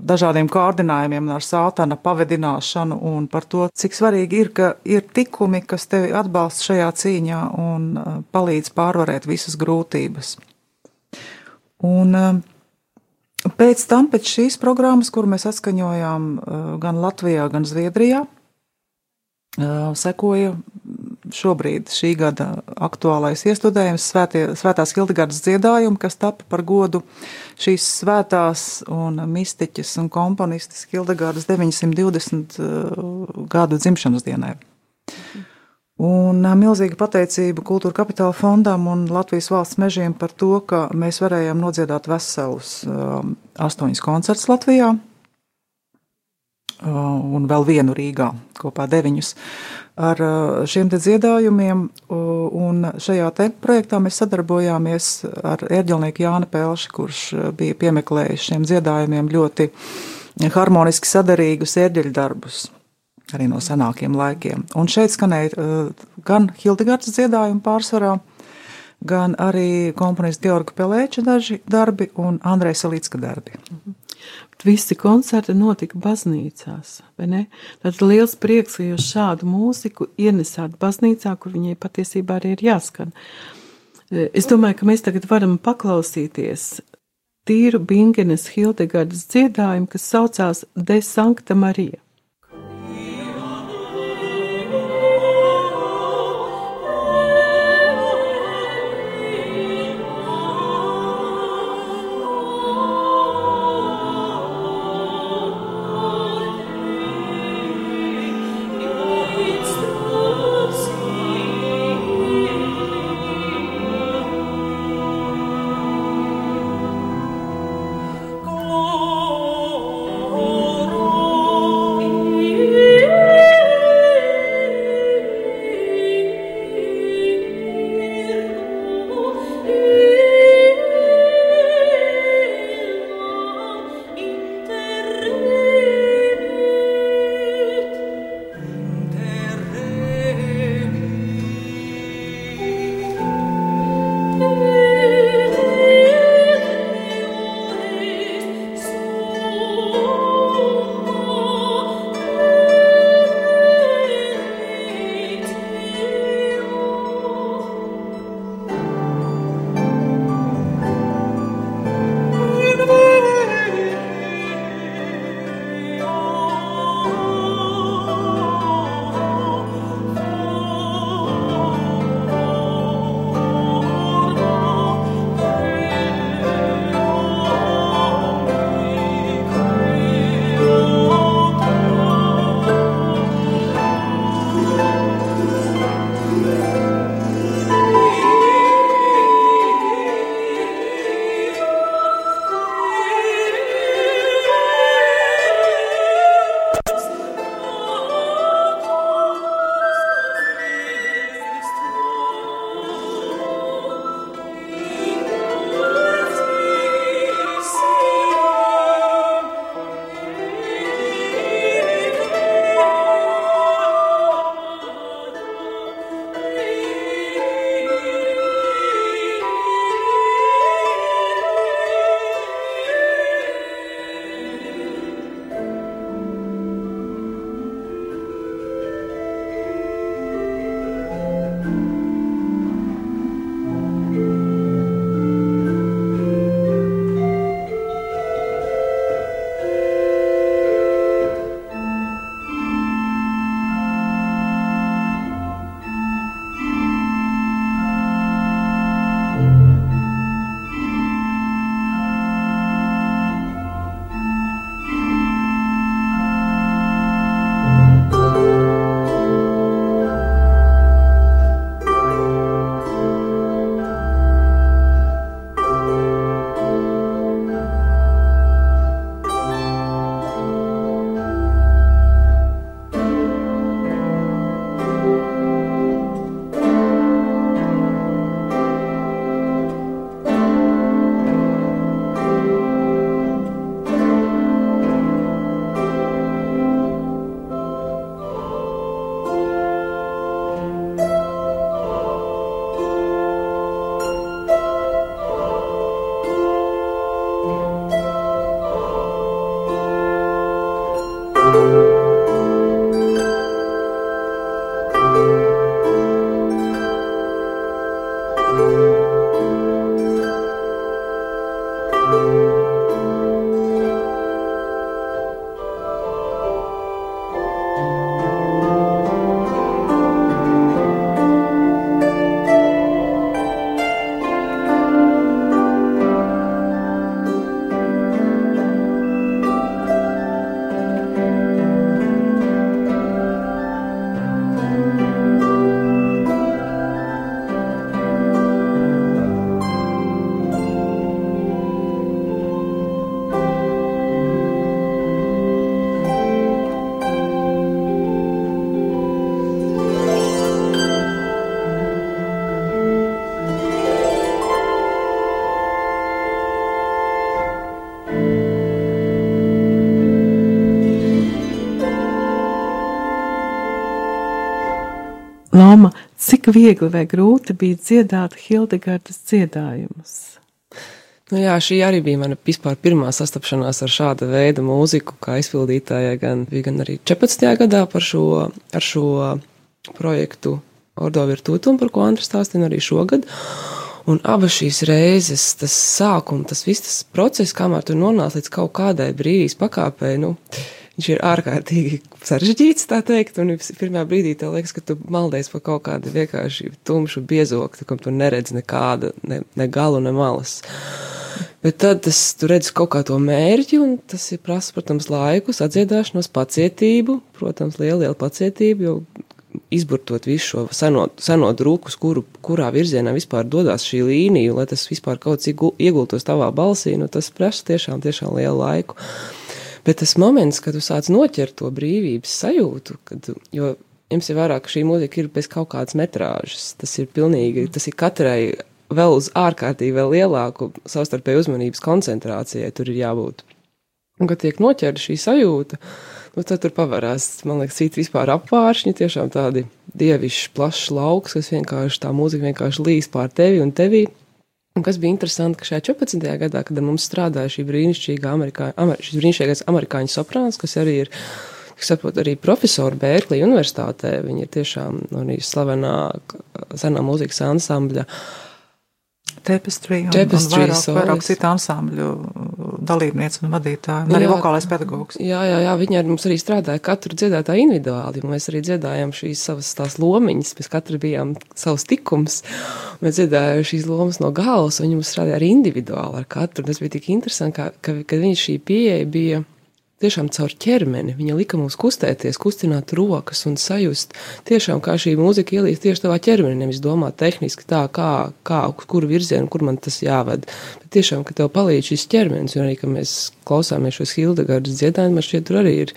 dažādiem kārdinājumiem, ar sātana pavedināšanu un par to, cik svarīgi ir, ka ir tikumi, kas tevi atbalsta šajā cīņā un palīdz pārvarēt visas grūtības. Un pēc tam, pēc šīs programmas, kur mēs atskaņojām gan Latvijā, gan Zviedrijā, sekoja šobrīd šī gada aktuālais iestudējums svētie, Svētās Hildegardas dziedājumi, kas tapa par godu šīs svētās un mistiķas un komponistas Hildegardas 920 uh, gadu dzimšanas dienai. Un uh, milzīga pateicība Kultūra Kapitāla fondam un Latvijas valsts mežiem par to, ka mēs varējām nodziedāt veselus um, astoņus koncertus Latvijā un vēl vienu Rīgā, kopā deviņus. Ar šiem te dziedājumiem, un šajā te projektā mēs sadarbojāmies ar ērģelnieku Jāni Pelši, kurš bija piemeklējis šiem dziedājumiem ļoti harmoniski sadarīgus ērģeļu darbus arī no senākiem laikiem. Un šeit skanēja gan Hildegards dziedājumi pārsvarā, gan arī komponista Georga Pelēča daži darbi un Andrēs Salīcka darbi. Mhm. Visi koncerti notika baznīcās, vai ne? Tad liels prieks, ka jūs šādu mūziku ienesāt baznīcā, kur viņai patiesībā arī ir jāskan. Es domāju, ka mēs tagad varam paklausīties tīru Bingenes Hildegardas dziedājumu, kas saucās De Sancta Marija. Cik viegli vai grūti bija dziedāt Hildegardas dziedājumus? Nu jā, šī arī bija mana vispār pirmā sastapšanās ar šāda veida mūziku, kā izpildītājai. Gan gan arī 14. gadā par šo, ar šo projektu Ordo Virtūtum, par ko Andris stāstīja arī šogad. Un abas šīs reizes, tas sākums, tas viss tas process, kamēr tu nonāc līdz kaut kādai brīvības pakāpei, nu, viņš ir ārkārtīgi sarežģīts, tā teikt, un pirmā brīdī tev liekas, ka tu maldies pa kaut kādu vienkārši tumšu biezoktu, kam tu neredz nekāda, ne, ne galu, ne malas. Bet tad tas, tu redz kaut kā to mērķi, un tas ir prasa, protams, laiku, sadziedāšanos, pacietību, protams, liela, liela pacietība, jo izburtot visu šo seno, seno drūku, kuru, kurā virzienā vispār dodas šī līnija, lai tas vispār kaut cik iegultos tavā balsī, nu tas prasa tiešām, tiešām lielu laiku. Bet tas moments, kad tu sāc noķert to brīvības sajūtu, kad, jo jums ir vairāk, šī mūzika ir bez kaut kādas metrāžas, tas ir pilnīgi, tas ir katrai vēl uz ārkārtīgi vēl lielāku savstarpēju uzmanības koncentrācijai tur ir jābūt. Un, kad tiek noķerta šī sajūta, nu, tad tur pavarās, man liekas, citi vispār apvāršņi, tiešām tādi dievišķi plašs lauks, kas vienkārši tā mūzika vienkārši līs pār tevi un tevī. Un kas bija interesanti, ka šajā 14. gadā, kad mums strādāja šī brīnišķīgā amerikāņu, amer, šis brīnišķīgais amerikāņu soprāns, kas arī ir, kas saprot, arī profesori Bērklī universitātē, viņi ir tiešām arī slavenā senā mūzikas ansambļa uh, Tapestry un, Tapestry, un vairāk, solis. vairāk citu ansambļu dalībniece un vadītāja, un arī jā, vokālais pedagogs. Jā, jā, jā, viņi ar mums arī strādāja. Katru dziedātāju individuāli, un mēs arī dziedājām šīs savas tās lomiņas, mēs katru bijām savs tikums, mēs dziedājām šīs lomas no galvas, un viņi mums strādāja arī individuāli ar katru, un tas bija tik interesanti, ka, ka, ka viņa šī pieeja bija tiešām caur ķermeni. Viņa lika mums kustēties, kustināt rokas un sajust, tiešām kā šī mūzika ielīst tieši tavā ķermenī, nevis domāt tehniski tā, kā, kā kur virzienu, kur man tas jāved. Bet tiešām, ka tev palīdz šis ķermenis, un arī, ka mēs klausāmies šos Hildegardas dziedājumus, man šķiet, tur arī ir,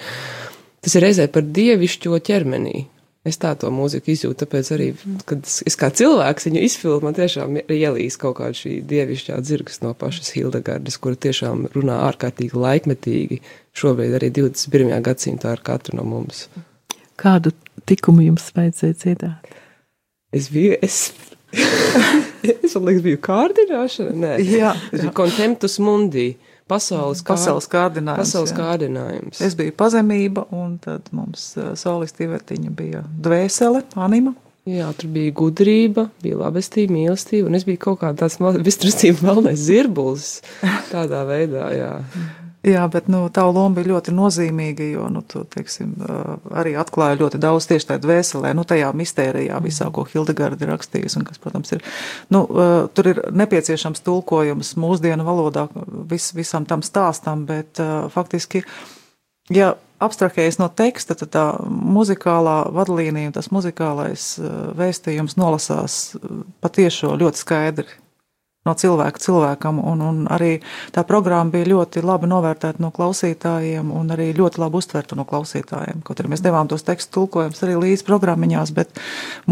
tas ir reizē par dievišķo ķermenī. Es tā to mūziku izjūtu, tāpēc arī, kad es kā cilvēks viņu izfilmu, man tiešām ielīs kaut kāda šī dievišķā dzirgas no pašas Hildegardas, kura tiešām runā ārkārtīgi laikmetīgi, šobrīd arī 21. gadsimtā ar katru no mums. Kādu tikumu jums vajadzēja dziedāt? Es biju, es, *laughs* es man liekas, biju kārdināšana, nē. Jā. jā. Contemptus mundi. Pasaules, kār... pasaules kārdinājums. Pasaules jā. kārdinājums. Es biju pazemība, un tad mums solisti Ivetiņa bija dvēsele, anima. Jā, tur bija gudrība, bija labestība, mīlestība, un es biju kaut kā tāds beztrustība *laughs* melnais zirbulis tādā veidā, jā. *laughs* Jā, bet nu, tā loma bija ļoti nozīmīga, jo nu, tu, teiksim, arī atklāja ļoti daudz tieši tādā dvēselē, nu, tajā mistērijā visā, ko Hildegarda ir rakstījusi. Un kas, protams, ir, nu, tur ir nepieciešams tulkojums mūsdienu valodā vis, visam tam stāstam, bet faktiski, ja abstrahējas no teksta, tad tā muzikālā vadlīnija tas muzikālais vēstījums nolasās patiešo ļoti skaidri no cilvēka cilvēkam, un, un arī tā programma bija ļoti labi novērtēta no klausītājiem, un arī ļoti labi uztverta no klausītājiem. Kaut arī mēs devām tos tekstu tulkojumus arī līdz programmiņās, bet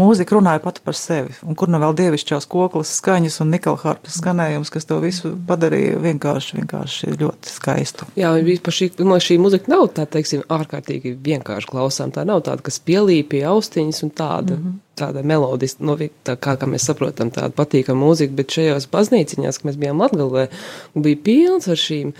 mūzika runāja pati par sevi, un kur nu vēl dievišķās koklas skaņas un nikelharpas skanējums, kas to visu padarīja vienkārši, vienkārši ļoti skaistu. Jā, par šī, no šī muzika nav tā, teiksim, ārkārtīgi vienkārši klausām, tā nav tāda, kas pielīpja austiņas un tāda. Mm -hmm tāda melodiska, nu, tā kā, kā mēs saprotam, tāda patīkama mūzika, bet šajās baznīciņās, kad mēs bijām Latgalē, bija pilns ar šīm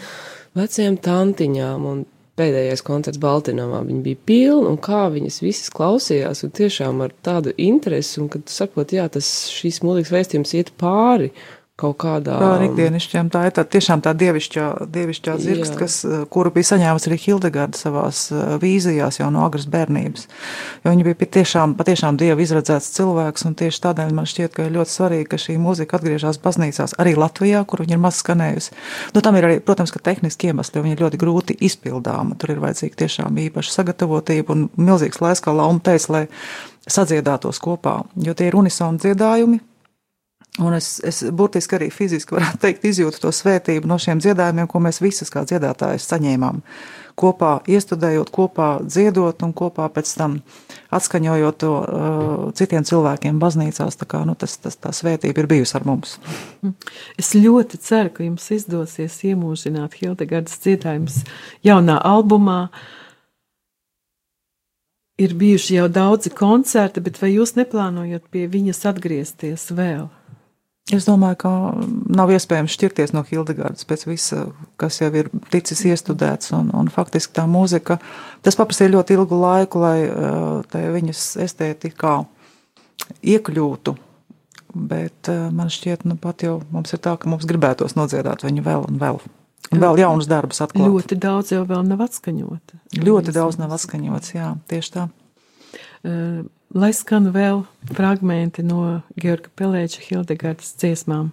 vecajām tantiņām un pēdējais koncerts Baltinamā, viņi bija pilni un kā viņas visas klausījās un tiešām ar tādu interesi un kad tu saproti, jā, tas šīs mūzikas vēstījums iet pāri kaut kādā. Kā ar ikdienišķiem, tā ir tā, tiešām tā dievišķā, dievišķā zirgs, kas, eh, kuru bija saņēmusi arī Hildegarda savās vīzijās jau no agras bērnības. Jo viņa bija patiešām, patiešām dieva izredzēts cilvēks, un tieši tādēļ man šķiet, ka ir ļoti svarīgi, ka šī mūzika atgriežas baznīcās arī Latvijā, kur viņa ir maz skanējusi. Nu, tam ir arī, protams, ka tehniski iemesli, jo viņa ir ļoti grūti izpildāma. Tur ir vajadzīga tiešām īpaša sagatavotība un milzīgs laiks, kā Lauma teica, lai sadziedātos kopā, jo tie ir unisoni dziedājumi, Un es, es burtiski arī fiziski varētu teikt, izjūtu to svētību no šiem dziedājumiem, ko mēs visas kā dziedātājas saņēmām. Kopā iestudējot, kopā dziedot un kopā pēc tam atskaņojot to uh, citiem cilvēkiem baznīcās. Tā, kā, nu, tas, tas, tā svētība ir bijusi ar mums. Es ļoti ceru, ka jums izdosies iemūžināt Hildegardas dziedājumus jaunā albumā. Ir bijuši jau daudzi koncerti, bet vai jūs neplānojat pie viņas atgriezties vēl? Es domāju, ka nav iespējams šķirties no Hildegardas pēc visa, kas jau ir ticis iestudēts. Un, un faktiski tā mūzika, tas paprasīja ļoti ilgu laiku, lai tā viņas estētikā iekļūtu. Bet man šķiet, nu pat jau mums ir tā, ka mums gribētos nodziedāt viņu vēl un vēl. Un vēl jaunus darbus atklāt. Ļoti daudz jau vēl nav atskaņota. Ļoti daudz nav atskaņots, jā, tieši tā. Uh, lai skan vēl fragmenti no Georga Pelēča Hildegardas dziesmām.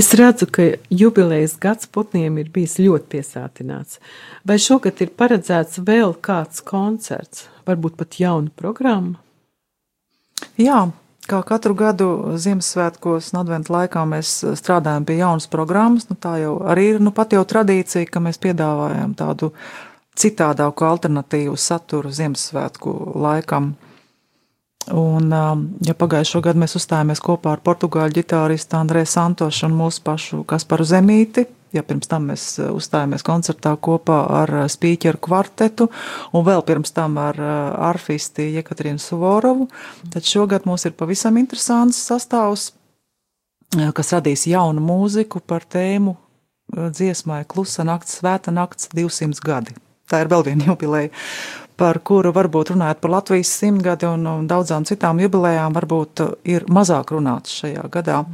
Es redzu, ka jubilejas gads putniem ir bijis ļoti piesātināts. Vai šogad ir paredzēts vēl kāds koncerts, varbūt pat jauna programma? Jā, kā katru gadu Ziemassvētkos un Adventu laikā mēs strādājam pie jaunas programmas. Nu, tā jau arī ir nu, pat jau tradīcija, ka mēs piedāvājam tādu citādāku alternatīvu saturu Ziemassvētku laikam. Un, um, ja pagājušo gadu mēs uzstājāmies kopā ar portugāļu ģitāristu Andrēsu Santošu un mūsu pašu Kasparu Zemīti, ja pirms tam mēs uh, uzstājāmies koncertā kopā ar uh, spīķeru kvartetu un vēl pirms tam ar uh, arfisti Jekaterinu Suvorovu, tad šogad mums ir pavisam interesants sastāvs, kas radīs jaunu mūziku par tēmu dziesmai Klusa nakts, svēta nakts, 200 gadi. Tā ir vēl viena *laughs* jubileja par kuru varbūt runājot par Latvijas simtgadi un, un daudzām citām jubilejām, varbūt ir mazāk runāts šajā gadā.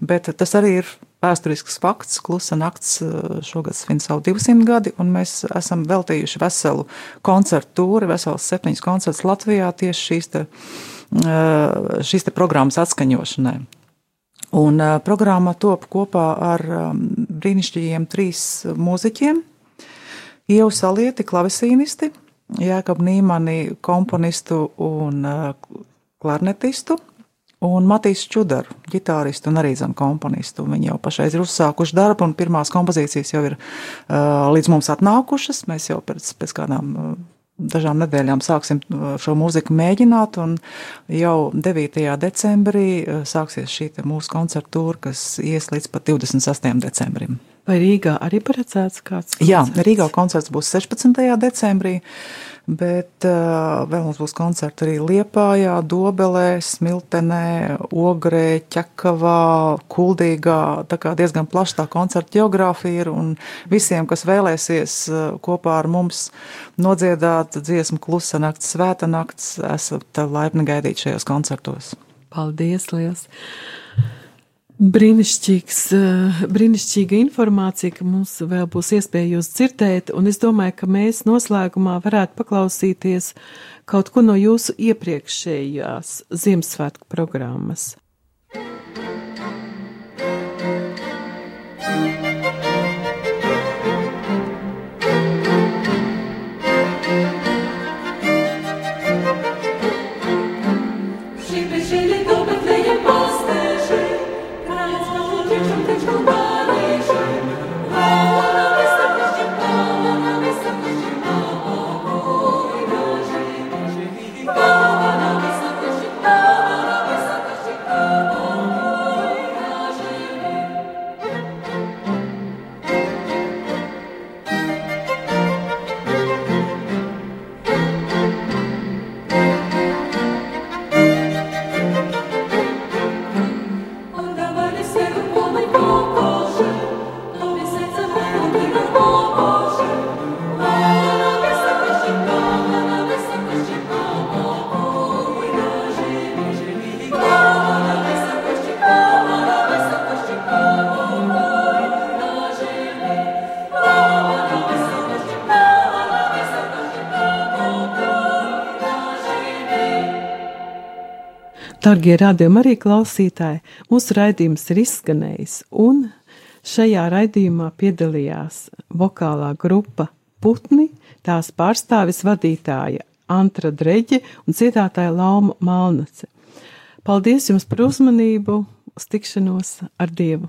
Bet tas arī ir vēsturisks fakts. Klusa nakts eh, šogad svin savu 200 gadi, un mēs esam veltījuši veselu koncertu tūri, vesels septiņas koncerts Latvijā tieši šīs te, eh, šīs te programmas atskaņošanai. Un uh, programma top kopā ar um, brīnišķīgiem trīs mūziķiem - Ievu Salieti, klavesīnisti, Jēkabu Nīmani, komponistu un uh, klarnetistu, un Matīs Čudaru, ģitāristu un arī zem komponistu. Viņi jau pašreiz ir uzsākuši darbu, un pirmās kompozīcijas jau ir uh, līdz mums atnākušas. Mēs jau pēc, pēc kādām uh, dažām nedēļām sāksim šo mūziku mēģināt, un jau 9. decembrī sāksies šī mūsu koncerta tūra, kas ies līdz pat 26. decembrim. Vai Rīgā arī paredzēts kāds? Koncerts? Jā, Rīgā koncerts būs 16. decembrī. bet uh, vēl mums būs koncerti arī Liepājā, Dobelē, Smiltenē, Ogrē, Ķekavā, Kuldīgā. Tā kā diezgan plaša tā koncerta geogrāfija ir un visiem, kas vēlēsies uh, kopā ar mums nodziedāt dziesmu klusa nakts, svēta nakts, esat laipni gaidīt šajos koncertos. Paldies, liels! Brīnišķīgs, eh, brīnišķīga informācija, ka mums vēl būs iespēja jūs dzirdēt, un es domāju, ka mēs noslēgumā varētu paklausīties kaut ko no jūsu iepriekšējās Ziemassvētku programmas. Dargie radījumi arī klausītāji, mūsu raidījums ir izskanējis, un šajā raidījumā piedalījās vokālā grupa Putni, tās pārstāvis vadītāja Antra Dreģe un citātāja Lauma Malnace. Paldies jums par uzmanību, uz tikšanos ar Dievu!